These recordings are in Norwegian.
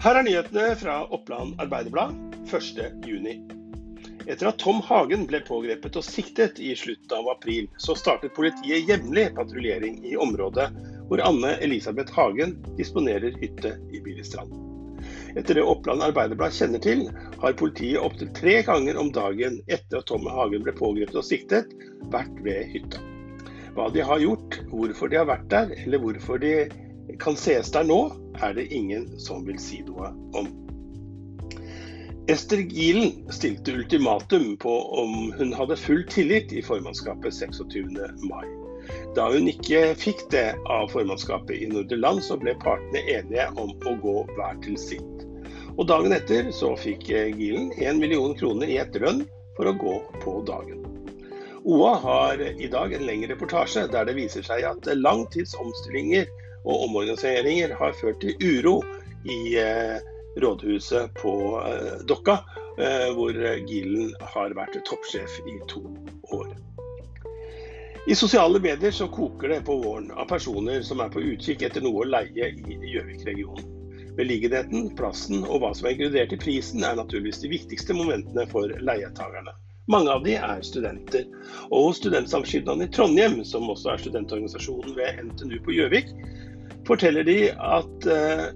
Her er nyhetene fra Oppland Arbeiderblad 1.6. Etter at Tom Hagen ble pågrepet og siktet i slutten av april, så startet politiet jevnlig patruljering i området hvor Anne Elisabeth Hagen disponerer hytte i Biristrand. Etter det Oppland Arbeiderblad kjenner til, har politiet opptil tre ganger om dagen etter at Tom Hagen ble pågrepet og siktet, vært ved hytta. Hva de har gjort, hvorfor de har vært der, eller hvorfor de kan ses der nå, er det ingen som vil si noe om. Ester Gilen stilte ultimatum på om hun hadde full tillit i formannskapet 26. mai. Da hun ikke fikk det av formannskapet i Nordre Land, så ble partene enige om å gå hver til sitt. Og Dagen etter så fikk Gilen 1 million kroner i etterlønn for å gå på dagen. OA har i dag en lengre reportasje der det viser seg at langtidsomstillinger omstillinger og omorganiseringer har ført til uro i eh, rådhuset på eh, Dokka, eh, hvor Gilen har vært toppsjef i to år. I sosiale medier så koker det på våren av personer som er på utkikk etter noe å leie i Gjøvik-regionen. Beliggenheten, plassen og hva som er inkludert i prisen er naturligvis de viktigste momentene for leietakerne. Mange av de er studenter. Og Studentsamskipnaden i Trondheim, som også er studentorganisasjonen ved NTNU på Gjøvik, forteller de at eh,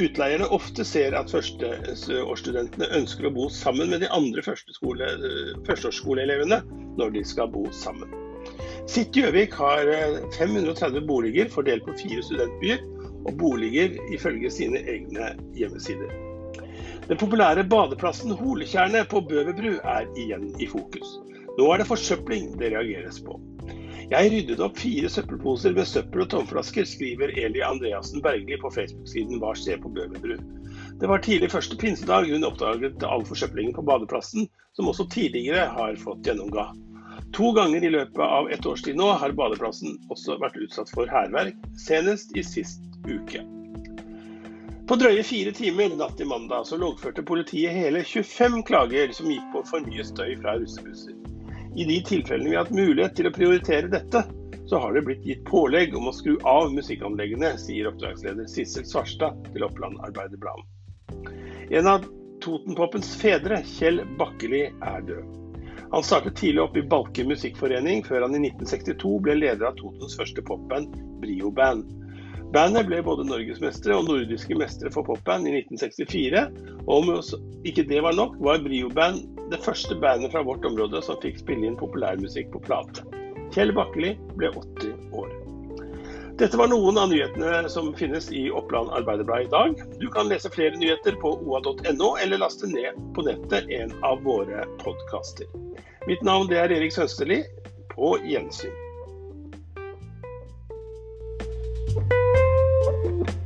utleierne ofte ser at førsteårsstudentene ønsker å bo sammen med de andre førsteårsskoleelevene når de skal bo sammen. Sitt Gjøvik har 530 boliger fordelt på fire studentbyer, og boliger ifølge sine egne hjemmesider. Den populære badeplassen Holetjernet på Bøverbru er igjen i fokus. Nå er det forsøpling det reageres på. Jeg ryddet opp fire søppelposer med søppel og tomflasker, skriver Eli Andreassen Bergli på Facebook-siden Hva skjer på Bøverbru. Det var tidlig første pinsedag hun oppdaget all forsøplingen på badeplassen, som også tidligere har fått gjennomgå. To ganger i løpet av et års tid nå har badeplassen også vært utsatt for hærverk, senest i sist uke. På drøye fire timer natt til mandag så loggførte politiet hele 25 klager som gikk på for mye støy fra russebusser. I de tilfellene vi har hatt mulighet til å prioritere dette, så har det blitt gitt pålegg om å skru av musikkanleggene, sier oppdragsleder Sissel Svarstad til Oppland Arbeiderblad. En av Totenpopens fedre, Kjell Bakkeli, er død. Han startet tidlig opp i Balke musikkforening, før han i 1962 ble leder av Totens første popband, Brio Band. Bandet ble både norgesmestere og nordiske mestere for popband i 1964. Og om ikke det var nok, var Brio Band det første bandet fra vårt område som fikk spille inn populærmusikk på plate. Kjell Bakkeli ble 80 år. Dette var noen av nyhetene som finnes i Oppland Arbeiderblad i dag. Du kan lese flere nyheter på oa.no, eller laste ned på nettet en av våre podkaster. Mitt navn er Erik Sønsterli. På gjensyn. Woo!